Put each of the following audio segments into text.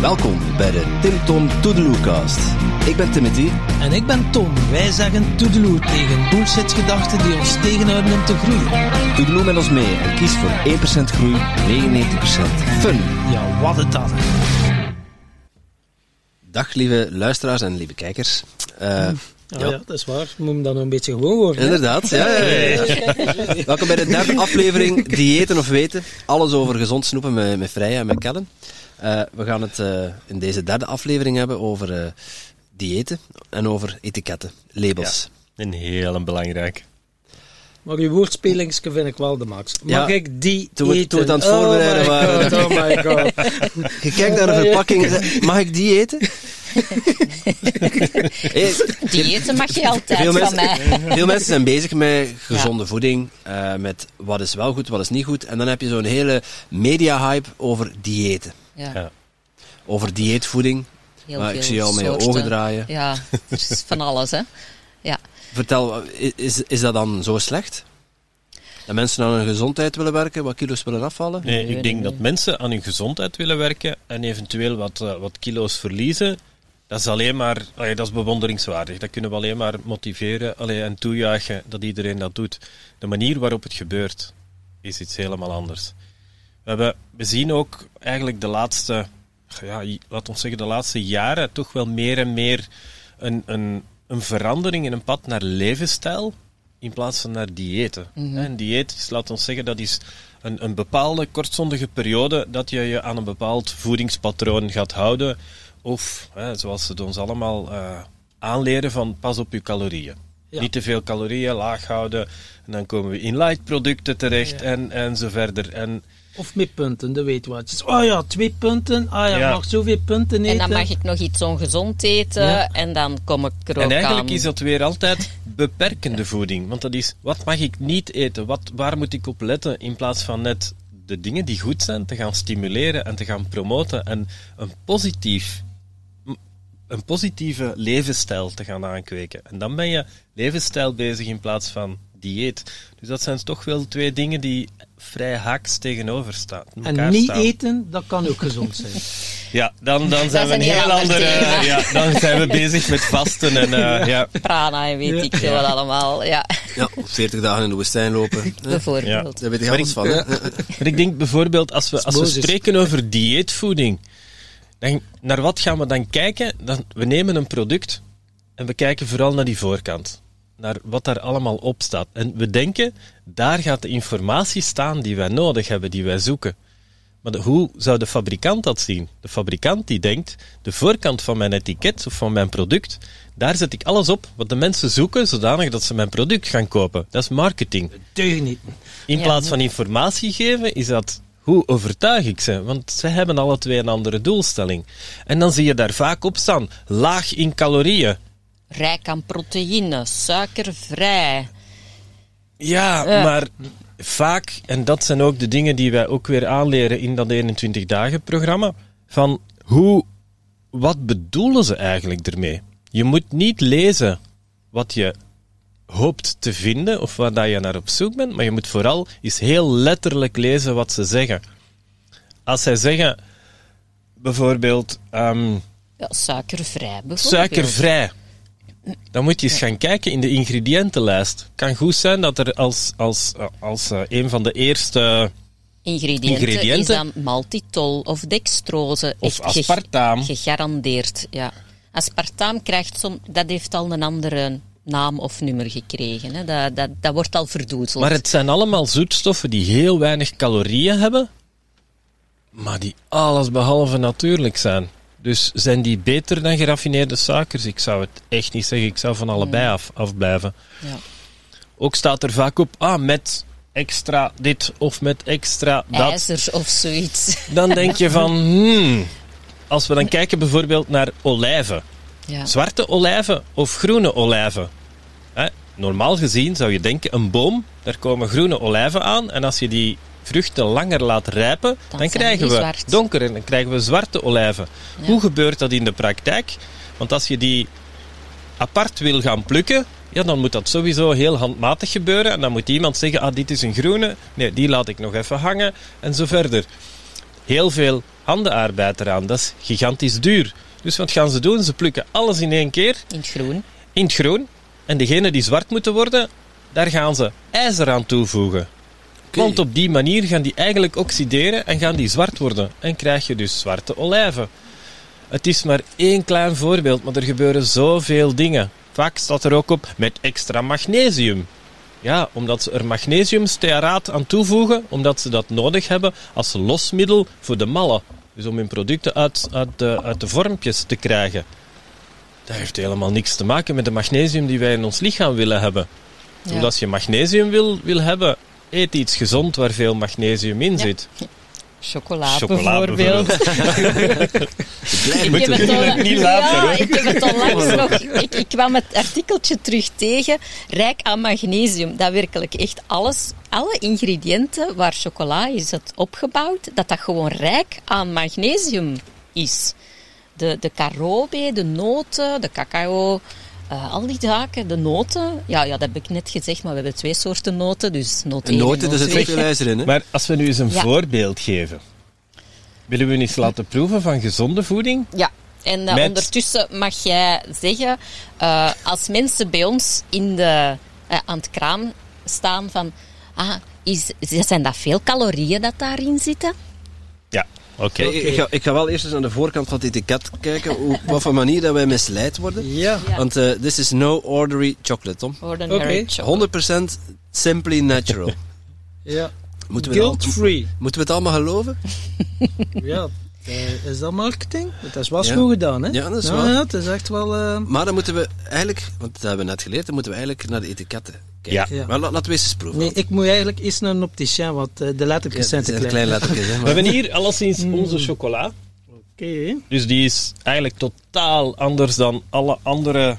Welkom bij de Tim Tom Toedeloecast. Ik ben Timothy. En ik ben Tom. Wij zeggen toedeloe tegen bullshit-gedachten die ons tegenhouden om te groeien. Toedeloe met ons mee en kies voor 1% groei, 99% fun. Ja, wat het dan. Dag lieve luisteraars en lieve kijkers. Uh, ja, ja. dat is waar. Moet hem dan nog een beetje gewoon worden. Inderdaad, ja, ja, ja. Welkom bij de derde aflevering Diëten of Weten. Alles over gezond snoepen met, met Freya en met Kellen. Uh, we gaan het uh, in deze derde aflevering hebben over uh, diëten en over etiketten, labels. Ja, een heel belangrijk. Maar je woordspelingsje vind ik wel de max. Mag ja, ik die toen eten? Toen we het aan het voorbereiden oh waren. God, oh my god. je kijkt naar de verpakking en zegt, mag ik die eten? Diëten mag je altijd veel van mij. Veel mensen zijn bezig met gezonde ja. voeding, uh, met wat is wel goed, wat is niet goed. En dan heb je zo'n hele media-hype over diëten. Ja. ja. Over dieetvoeding. Heel maar veel ik zie je al met je ogen draaien. Ja, is van alles, hè. Ja. Vertel, is, is dat dan zo slecht? Dat mensen aan hun gezondheid willen werken, wat kilo's willen afvallen? Nee, ik denk dat mensen aan hun gezondheid willen werken en eventueel wat, uh, wat kilo's verliezen. Dat is alleen maar, allee, dat is bewonderingswaardig. Dat kunnen we alleen maar motiveren allee, en toejuichen dat iedereen dat doet. De manier waarop het gebeurt is iets helemaal anders. We, hebben, we zien ook eigenlijk de laatste, ja, laat ons zeggen, de laatste jaren toch wel meer en meer een, een, een verandering in een pad naar levensstijl in plaats van naar diëten. Mhm. Een dieet is, laat ons zeggen, dat is een, een bepaalde kortstondige periode dat je je aan een bepaald voedingspatroon gaat houden. Of, hè, zoals ze het ons allemaal uh, aanleren, van pas op je calorieën. Ja. Niet te veel calorieën, laag houden. En dan komen we in light producten terecht Ja. en, en zo verder. En Of met punten, dat weet wat. Oh ja, twee punten. Ah ja, Ja. mag zoveel punten eten. En dan mag ik nog iets ongezond eten Ja. en dan kom ik er ook En eigenlijk aan. is dat weer altijd beperkende voeding. Want dat is, wat mag ik niet eten? Wat, waar moet ik op letten? In plaats van net de dingen die goed zijn te gaan stimuleren en te gaan promoten. En een, positief, een positieve levensstijl te gaan aankweken. En dan ben je levensstijl bezig in plaats van dieet. Dus dat zijn toch wel twee dingen die vrij haaks tegenover staan. En niet eten, dat kan ook gezond zijn. Ja, dan, dan zijn we een heel heel ander andere... Ja, dan zijn we bezig met vasten en... eh, ja. Prana en weet Ja. ik veel wat allemaal. Ja, Ja, op 40 dagen in de woestijn lopen. bijvoorbeeld. Daar weet je alles ik- van. Hè? Maar ik denk bijvoorbeeld, als we, als we spreken over dieetvoeding, dan, naar wat gaan we dan kijken? Dan, we nemen een product en we kijken vooral naar die voorkant. Naar wat daar allemaal op staat. En we denken, daar gaat de informatie staan die wij nodig hebben, die wij zoeken. Maar de- hoe zou de fabrikant dat zien? De fabrikant die denkt, de voorkant van mijn etiket of van mijn product, daar zet ik alles op wat de mensen zoeken, zodanig dat ze mijn product gaan kopen. Dat is marketing. Deug niet. In plaats van informatie geven, is dat hoe overtuig ik ze? Want ze hebben alle twee een andere doelstelling. En dan zie je daar vaak op staan: laag in calorieën. Rijk aan proteïne, suikervrij. Ja, Ja. maar vaak, en dat zijn ook de dingen die wij ook weer aanleren in dat 21 dagen programma, van hoe, wat bedoelen ze eigenlijk ermee? Je moet niet lezen wat je hoopt te vinden of waar dat je naar op zoek bent, maar je moet vooral eens heel letterlijk lezen wat ze zeggen. Als zij zeggen, bijvoorbeeld, ehm, Ja, suikervrij bijvoorbeeld. suikervrij. Dan moet je eens gaan kijken in de ingrediëntenlijst. kan goed zijn dat er als, als, als eh, een van de eerste... Ingrediënten, Ingrediënten. is dan maltitol of dextrose. Of aspartaam. Gegarandeerd, ja. Aspartaam krijgt som, dat heeft al een andere naam of nummer gekregen. Hè. Dat, dat, dat wordt al verdoezeld. Maar het zijn allemaal zoetstoffen die heel weinig calorieën hebben, maar die alles behalve natuurlijk zijn. Dus zijn die beter dan geraffineerde suikers? Ik zou het echt niet zeggen. Ik zou van allebei af, afblijven. Ja. Ook staat er vaak op, ah, met extra dit of met extra dat. IJzer of zoiets. Dan denk je van, hmm. Als we dan kijken bijvoorbeeld naar olijven. Ja. Zwarte olijven of groene olijven. Hè? Normaal gezien zou je denken, een boom, daar komen groene olijven aan. En als je die vruchten langer laat rijpen, dan, krijgen we zwart. donker en dan krijgen we zwarte olijven. Ja. Hoe gebeurt dat in de praktijk? Want als je die apart wil gaan plukken, ja, dan moet dat sowieso heel handmatig gebeuren. En dan moet iemand zeggen, ah, dit is een groene. Nee, die laat ik nog even hangen. En zo verder. heel veel handenarbeid eraan. Dat is gigantisch duur. Dus wat gaan ze doen? Ze plukken alles in één keer In het groen. in het groen. En degene die zwart moeten worden, daar gaan ze ijzer aan toevoegen. Want op die manier gaan die eigenlijk oxideren en gaan die zwart worden. En krijg je dus zwarte olijven. Het is maar één klein voorbeeld, maar er gebeuren zoveel dingen. Vaak staat er ook op met extra magnesium. Ja, omdat ze er magnesiumstearaat aan toevoegen, omdat ze dat nodig hebben als losmiddel voor de mallen. Dus om hun producten uit, uit, de, uit de vormpjes te krijgen. Dat heeft helemaal niks te maken met de magnesium die wij in ons lichaam willen hebben. Ja. Dus als je magnesium wil, wil hebben, eet iets gezond waar veel magnesium in Ja. zit. Chocola, Chocola bijvoorbeeld. Ik heb, het al, niet laten, ja, hoor. ik heb het onlangs nog. Ik, ik kwam het artikeltje terug tegen. Rijk aan magnesium. Dat werkelijk echt alles, alle ingrediënten waar chocola is het opgebouwd, dat dat gewoon rijk aan magnesium is. De, de carobe, de noten, de cacao, eh, al die zaken, de noten. Ja, ja, dat heb ik net gezegd, maar we hebben twee soorten noten. Dus noot En 1 noten, en daar noot zit 2. veel ijzer in, hè? Maar als we nu eens een Ja. voorbeeld geven. Willen we eens laten proeven van gezonde voeding? Ja, en eh, Met- ondertussen mag jij zeggen, eh, als mensen bij ons in de, aan het kraam staan van, ah, is, zijn dat veel calorieën dat daarin zitten? Ja, oké. Ik, ik, ga, ik ga wel eerst eens aan de voorkant van het etiket kijken. Hoe, wat voor manier dat wij misleid worden. Ja. Ja. Want eh this is no ordinary chocolate, Tom. Ordinary Oké. chocolate. 100% simply natural. ja. Moeten we, het al- Guilt-free. moeten we het allemaal geloven? Ja. eh, is dat marketing? Dat is wel Ja. goed gedaan, hè? Ja, dat is ja, waar. ja, het is echt wel... eh, Maar dan moeten we eigenlijk, want dat hebben we net geleerd, dan moeten we eigenlijk naar de etiketten kijken. Ja. Maar la- laten we eens eens proeven. Nee, ik moet eigenlijk eens naar een opticien, want eh, de lettertjes zijn te klein. klein lettertjes, hè, We hebben hier alleszins onze chocola. Oké. Dus die is eigenlijk totaal anders dan alle andere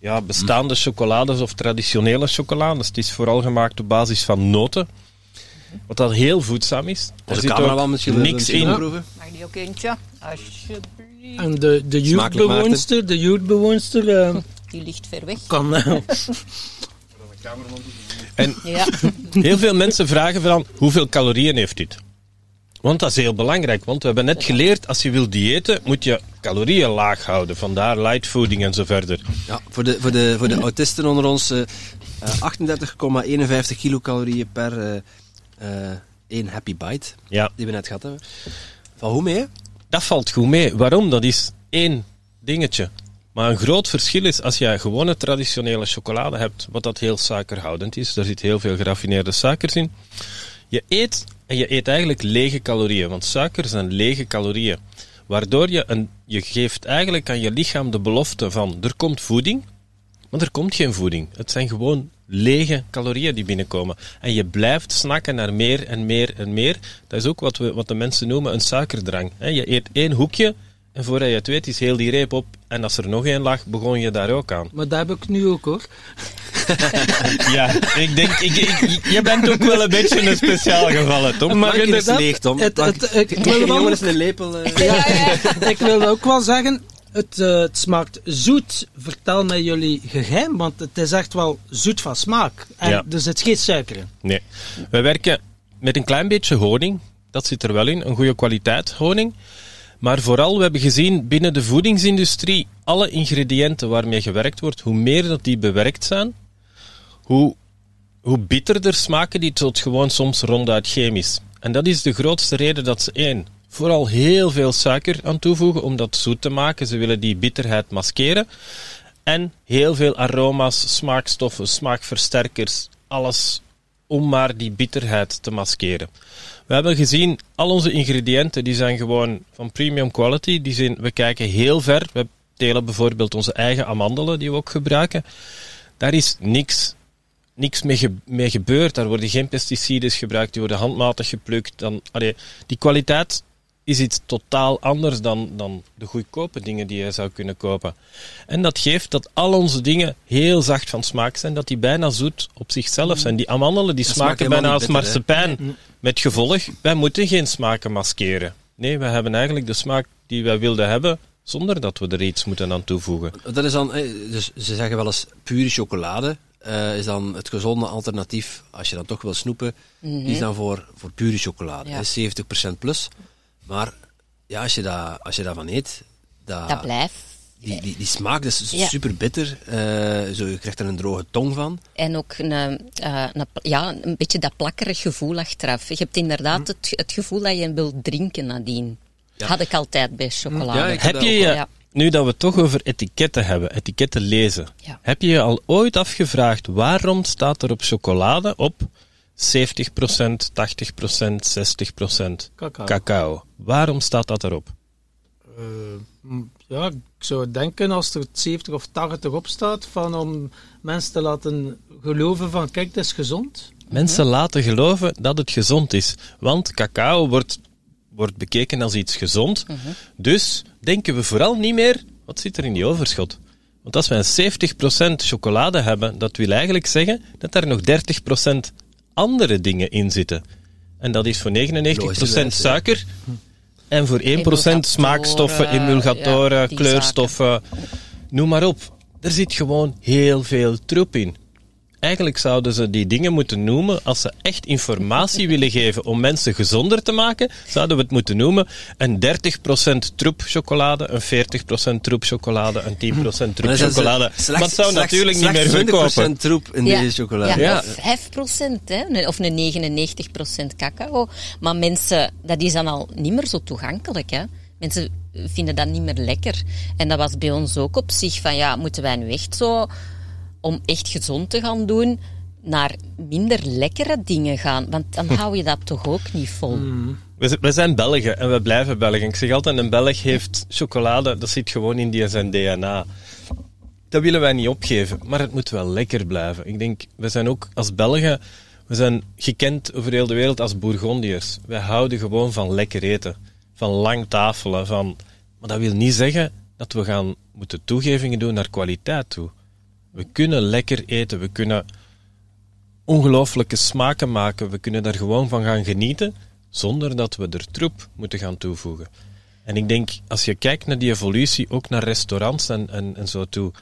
ja, bestaande chocolades of traditionele chocolades. Het is vooral gemaakt op basis van noten. Wat dat heel voedzaam is. Er zit ook wel misschien niks in. Mag die ook eentje? Alsjeblieft. En de, de Smakelijk, youthbewoonster, de youthbewoonster eh, Die ligt ver weg. kan... eh, En Ja. heel veel mensen vragen van hoeveel calorieën heeft dit? Want dat is heel belangrijk. Want we hebben net geleerd, als je wil diëten, moet je calorieën laag houden. Vandaar light fooding en zo verder. Ja, voor de, voor de, voor de autisten onder ons, eh, eh, 38,51 kilocalorieën per eh, eh, één happy bite, Ja, die we net gehad hebben. Van hoe mee? dat valt goed mee. Waarom? Dat is één dingetje. Maar een groot verschil is als je gewone traditionele chocolade hebt, wat dat heel suikerhoudend is. Daar zit heel veel geraffineerde suikers in. Je eet en je eet eigenlijk lege calorieën, want suiker zijn lege calorieën. Waardoor je, een, je geeft eigenlijk aan je lichaam de belofte van er komt voeding, maar er komt geen voeding. Het zijn gewoon lege calorieën die binnenkomen. En je blijft snakken naar meer en meer en meer. Dat is ook wat, we, wat de mensen noemen een suikerdrang. Je eet één hoekje en voordat je het weet is heel die reep op. En als er nog één lag, begon je daar ook aan. maar dat heb ik nu ook, hoor. Ja, ik denk, ik, ik- je bent ook wel een beetje een speciaal geval, hè, Tom. Maar Plank is leeg, Tom. het- het- ik wil wel- jongens een lepel... eh, Ja, ik wil ook wel zeggen, het, eh, het smaakt zoet. Vertel mij jullie geheim, want het is echt wel zoet van smaak. En Ja. er zit geen suiker in. Nee. We werken met een klein beetje honing. Dat zit er wel in. Een goede kwaliteit honing. Maar vooral, we hebben gezien binnen de voedingsindustrie, alle ingrediënten waarmee gewerkt wordt, hoe meer dat die bewerkt zijn, hoe, hoe bitterder smaken die tot gewoon soms ronduit chemisch. En dat is de grootste reden dat ze één, vooral heel veel suiker aan toevoegen om dat zoet te maken. Ze willen die bitterheid maskeren. En heel veel aroma's, smaakstoffen, smaakversterkers, alles om maar die bitterheid te maskeren. We hebben gezien, al onze ingrediënten die zijn gewoon van premium quality. Die zijn, we kijken heel ver. We telen bijvoorbeeld onze eigen amandelen die we ook gebruiken. Daar is niks, niks mee, ge- mee gebeurd. Daar worden geen pesticiden gebruikt, die worden handmatig geplukt. Dan, die kwaliteit is iets totaal anders dan, dan de goedkope dingen die je zou kunnen kopen. En dat geeft dat al onze dingen heel zacht van smaak zijn, dat die bijna zoet op zichzelf zijn. Die amandelen die Dat smaken bijna als marsepein. Met gevolg, wij moeten geen smaken maskeren. Nee, wij hebben eigenlijk de smaak die wij wilden hebben, zonder dat we er iets moeten aan toevoegen. Dat is dan, eh, dus ze zeggen wel eens pure chocolade. eh, is dan het gezonde alternatief, als je dan toch wil snoepen, is dan voor, voor pure chocolade. Ja. hè, 70% plus. Maar ja, als je, dat, als je daarvan eet, dat, Dat blijft. die, die, die smaak dat is Ja. super bitter. eh, zo, je krijgt er een droge tong van. En ook een, eh, een, ja, een beetje dat plakkerig gevoel achteraf. Je hebt inderdaad het, het gevoel dat je wil drinken nadien. Ja. Had ik altijd bij chocolade. Ja, Heb je. Ja. nu dat we het toch over etiketten hebben, etiketten lezen, Ja. heb je je al ooit afgevraagd waarom staat er op chocolade op 70%, 80%, 60% Cacao. cacao? Waarom staat dat erop? Eh, ja, ik zou denken als er 70 of 80 op staat, van om mensen te laten geloven van kijk, het is gezond. Mensen laten geloven dat het gezond is, want cacao wordt, wordt bekeken als iets gezond. Dus denken we vooral niet meer, wat zit er in die overschot? Want als we een 70% chocolade hebben, dat wil eigenlijk zeggen dat er nog 30% andere dingen in zitten. En dat is voor 99% Logischerwijs, hè. suiker en voor 1% Emulgatoren, smaakstoffen, emulgatoren, ja, kleurstoffen, noem maar op. Er zit gewoon heel veel troep in. Eigenlijk zouden ze die dingen moeten noemen, als ze echt informatie willen geven om mensen gezonder te maken, zouden we het moeten noemen een 30% troep chocolade, een 40% troep chocolade, een 10% troep chocolade. slechts- Maar het zou slechts- natuurlijk niet meer verkopen. 20% troep in Ja. deze chocolade. Ja, Ja. of 5% hè, of een 99% cacao. Maar mensen, dat is dan al niet meer zo toegankelijk. Hè. Mensen vinden dat niet meer lekker. En dat was bij ons ook op zich van, ja, moeten wij nu echt zo, om echt gezond te gaan doen, naar minder lekkere dingen gaan? Want dan hou je dat toch ook niet vol. We, z- we zijn Belgen en we blijven Belgen. Ik zeg altijd, een Belg heeft chocolade, dat zit gewoon in die zijn DNA. Dat willen wij niet opgeven, maar het moet wel lekker blijven. Ik denk, we zijn ook als Belgen, we zijn gekend over heel de wereld als Bourgondiërs. Wij houden gewoon van lekker eten, van lang tafelen, van... Maar dat wil niet zeggen dat we gaan moeten toegevingen doen naar kwaliteit toe. We kunnen lekker eten, we kunnen ongelooflijke smaken maken. We kunnen daar gewoon van gaan genieten, zonder dat we er troep moeten gaan toevoegen. En ik denk, als je kijkt naar die evolutie, ook naar restaurants en, en, en zo toe,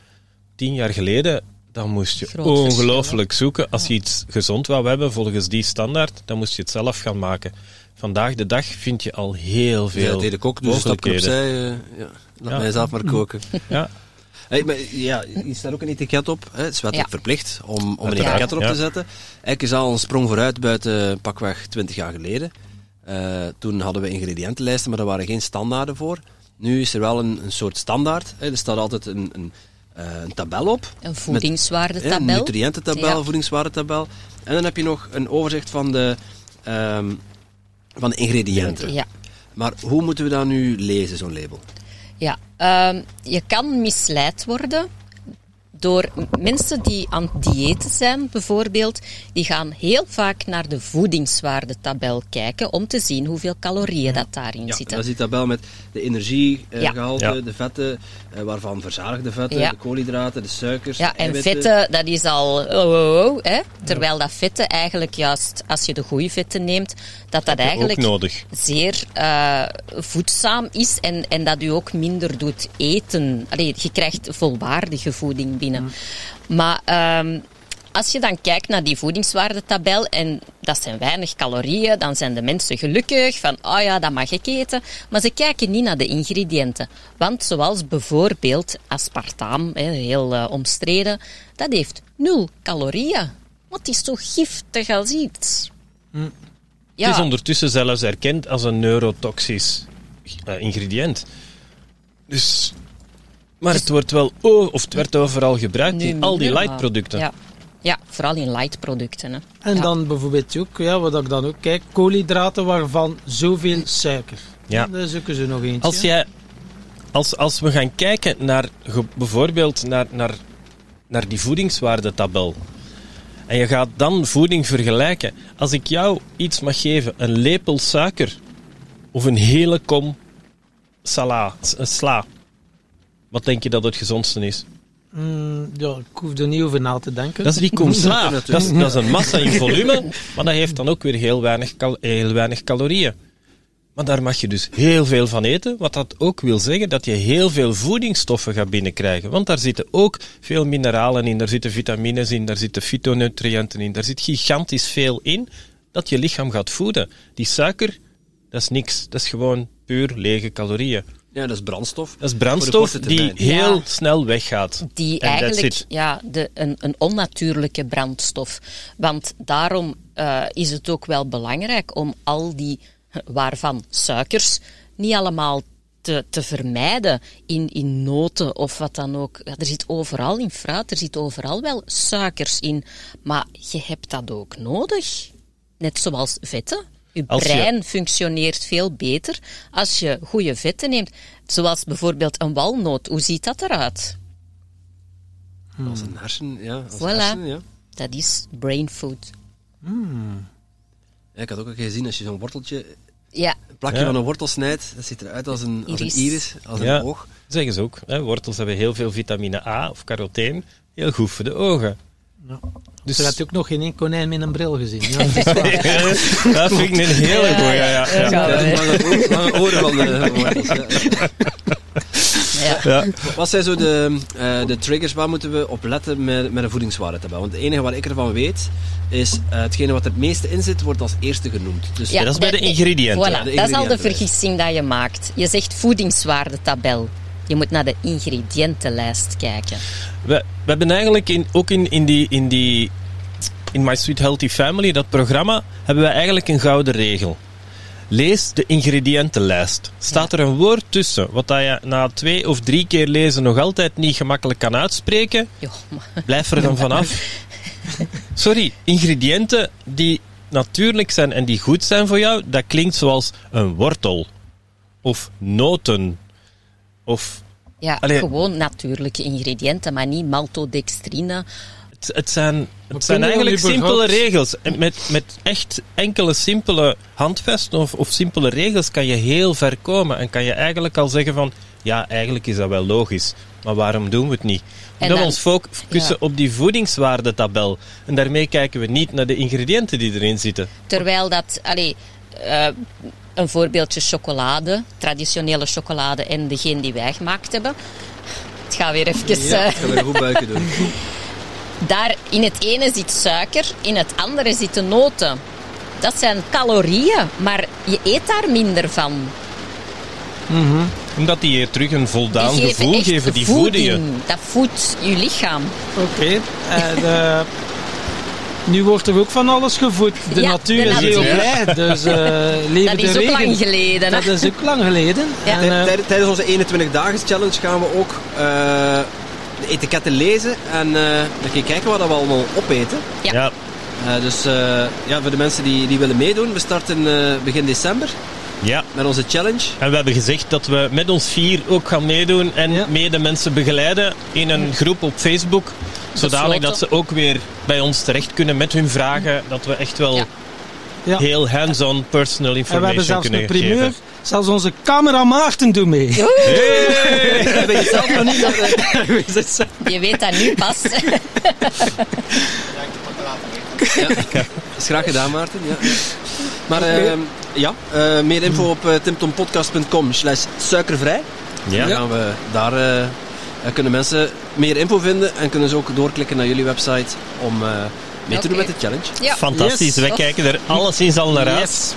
tien jaar geleden, dan moest je Groot ongelooflijk zoeken. Als je iets gezond wou hebben volgens die standaard, dan moest je het zelf gaan maken. Vandaag de dag vind je al heel Ja, veel dat deed ik ook, dus een stapje mogelijkheden. opzij. eh, ja. Laat Ja. mij zelf maar koken. Ja, Hey, maar ja, hier staat ook een etiket op. Hè. Het is wettelijk Ja. verplicht om, om een etiket erop ja. te zetten. Eigenlijk is al een sprong vooruit buiten pakweg 20 jaar geleden. Eh, toen hadden we ingrediëntenlijsten, maar daar waren geen standaarden voor. Nu is er wel een, een soort standaard. Hè. Er staat altijd een, een, eh, een tabel op. Een Met- voedingswaardetabel. hè, Een nutriëntentabel, Ja. voedingswaardetabel. En dan heb je nog een overzicht van de, ehm, van de ingrediënten. Ja. Maar hoe moeten we dat nu lezen, zo'n label? Ja, je kan misleid worden door mensen die aan het diëten zijn, bijvoorbeeld. Die gaan heel vaak naar de voedingswaardetabel kijken om te zien hoeveel calorieën dat daarin Ja, zitten. dat is die tabel met de energiegehalte, Ja. de vetten, eh, waarvan verzadigde vetten, Ja. de koolhydraten, de suikers, Ja, en eiwitten. vetten, dat is al oh, oh, oh, hè? Terwijl dat vetten eigenlijk juist, als je de goede vetten neemt, dat dat eigenlijk nodig. zeer eh, voedzaam is en, en dat u ook minder doet eten. Allee, je krijgt volwaardige voeding binnen. Maar ehm, als je dan kijkt naar die voedingswaardetabel en dat zijn weinig calorieën, dan zijn de mensen gelukkig van, oh ja, dat mag ik eten. Maar ze kijken niet naar de ingrediënten. Want zoals bijvoorbeeld aspartaam, heel eh, omstreden, dat heeft nul calorieën. Het is zo giftig als iets. Ja. Het is ondertussen zelfs erkend als een neurotoxisch eh, ingrediënt. Dus, maar het wordt wel, o- of het werd overal gebruikt Nu in al die minder, maar- light-producten. Ja. ja, vooral in light-producten. hè. En Ja. dan bijvoorbeeld ook, ja, wat ik dan ook kijk, koolhydraten waarvan zoveel suiker. Ja. Daar zoeken ze nog eentje. Als, jij, als, als we gaan kijken naar bijvoorbeeld naar, naar, naar die voedingswaardetabel. En je gaat dan voeding vergelijken. Als ik jou iets mag geven, een lepel suiker of een hele kom sala, sla. Wat denk je dat het gezondste is? Mm, ja, ik hoef er niet over na te denken. Dat is die kom sla. Natuurlijk. Dat is, dat is een massa in volume, maar dat heeft dan ook weer heel weinig, heel weinig calorieën. Maar daar mag je dus heel veel van eten, wat dat ook wil zeggen dat je heel veel voedingsstoffen gaat binnenkrijgen. Want daar zitten ook veel mineralen in, daar zitten vitamines in, daar zitten fytonutriënten in, daar zit gigantisch veel in dat je lichaam gaat voeden. Die suiker dat is niks. Dat is gewoon puur lege calorieën. Ja, dat is brandstof. Dat is brandstof die heel Ja. snel weggaat. Die eigenlijk ja, de, een, een onnatuurlijke brandstof. Want daarom eh, is het ook wel belangrijk om al die, waarvan suikers, niet allemaal te, te vermijden in, in noten of wat dan ook. Ja, er zit overal in fruit, er zit overal wel suikers in. Maar je hebt dat ook nodig. Net zoals vetten. Je Als je- brein functioneert veel beter als je goede vetten neemt. Zoals bijvoorbeeld een walnoot. Hoe ziet dat eruit? Als een hersen, ja. Als Voilà. hersen, ja. Dat is brain food. ja. Ik had ook al gezien, als je zo'n worteltje, Ja, een plakje Ja. van een wortel snijdt, dat ziet eruit als een, als een Iris. iris, als Ja. een oog. Zeggen ze ook. Hè? Wortels hebben heel veel vitamine A of caroteen. Heel goed voor de ogen. Ja. Dus Er had ook nog geen één konijn met een bril gezien. Ja, dat vind ik een hele Ja, goeie. Ja, ja, ja. ja. Ja, lange, oren van de. Ja. ja. Ja. Wat zijn zo de, eh, de triggers, waar moeten we op letten met, met een voedingswaardetabel? Want het enige wat ik ervan weet, is eh, hetgene wat er het meeste in zit, wordt als eerste genoemd. Dus dat is bij de ingrediënten. Voilà, Ja, de dat is al de ingrediënten. vergissing dat je maakt. Je zegt voedingswaardetabel. Je moet naar de ingrediëntenlijst kijken. We, we hebben eigenlijk in, ook in, in, die, in, die, in My Sweet Healthy Family, dat programma, hebben we eigenlijk een gouden regel. Lees de ingrediëntenlijst. Staat er een woord tussen, wat dat je na twee of drie keer lezen nog altijd niet gemakkelijk kan uitspreken, Jo, blijf er dan vanaf. Sorry, ingrediënten die natuurlijk zijn en die goed zijn voor jou, dat klinkt zoals een wortel. Of noten. Of Ja, Allee. gewoon natuurlijke ingrediënten, maar niet maltodextrine. Het, het zijn, het zijn eigenlijk simpele regels. Met, met echt enkele simpele handvesten of, of simpele regels kan je heel ver komen. En kan je eigenlijk al zeggen van, ja, eigenlijk is dat wel logisch. Maar waarom doen we het niet? En Omdat we dan- ons focussen ja. op die voedingswaardetabel. En daarmee kijken we niet naar de ingrediënten die erin zitten. Terwijl dat, allee, eh, een voorbeeldje chocolade, traditionele chocolade en degene die wij gemaakt hebben. Het gaat weer even. Ja, eh, ik ga weer goed buikje doen. daar in het ene zit suiker, in het andere zitten noten. Dat zijn calorieën, maar je eet daar minder van. Omdat die je terug een voldaan Die gevoel geven. Die voeden je. voeding. Dat voedt je lichaam. Oké. Eh, nu wordt er ook van alles gevoed. De Ja, natuur de is heel blij. Dus eh leven Dat is ook regen. lang geleden. Dat is ook lang geleden. Ja. En, eh, Tij- Tijdens onze 21 dagen challenge gaan we ook eh, de etiketten lezen en eh dan kijken wat we allemaal opeten. Ja. Ja. Eh, dus eh, ja, voor de mensen die, die willen meedoen, we starten eh, begin december ja. met onze challenge. En we hebben gezegd dat we met ons vier ook gaan meedoen en Ja. mede mensen begeleiden in een groep op Facebook. Zodanig dat ze ook weer bij ons terecht kunnen met hun vragen. Dat we echt wel Ja. ja. heel hands-on personal En we information hebben zelfs kunnen een primeur. geven. Zelfs onze camera Maarten doet mee. Ik weet zelf nog niet. dat, eh, Je weet dat nu pas. Dat is graag gedaan, Maarten. Ja. Maar eh, ja, eh, meer info op uh, timtompodcast.com slash suikervrij. Ja. Dan gaan we daar eh, kunnen mensen meer info vinden en kunnen ze ook doorklikken naar jullie website om eh, mee te doen met de challenge. Ja. Fantastisch. Yes. Wij kijken er alleszins al naar uit. Yes.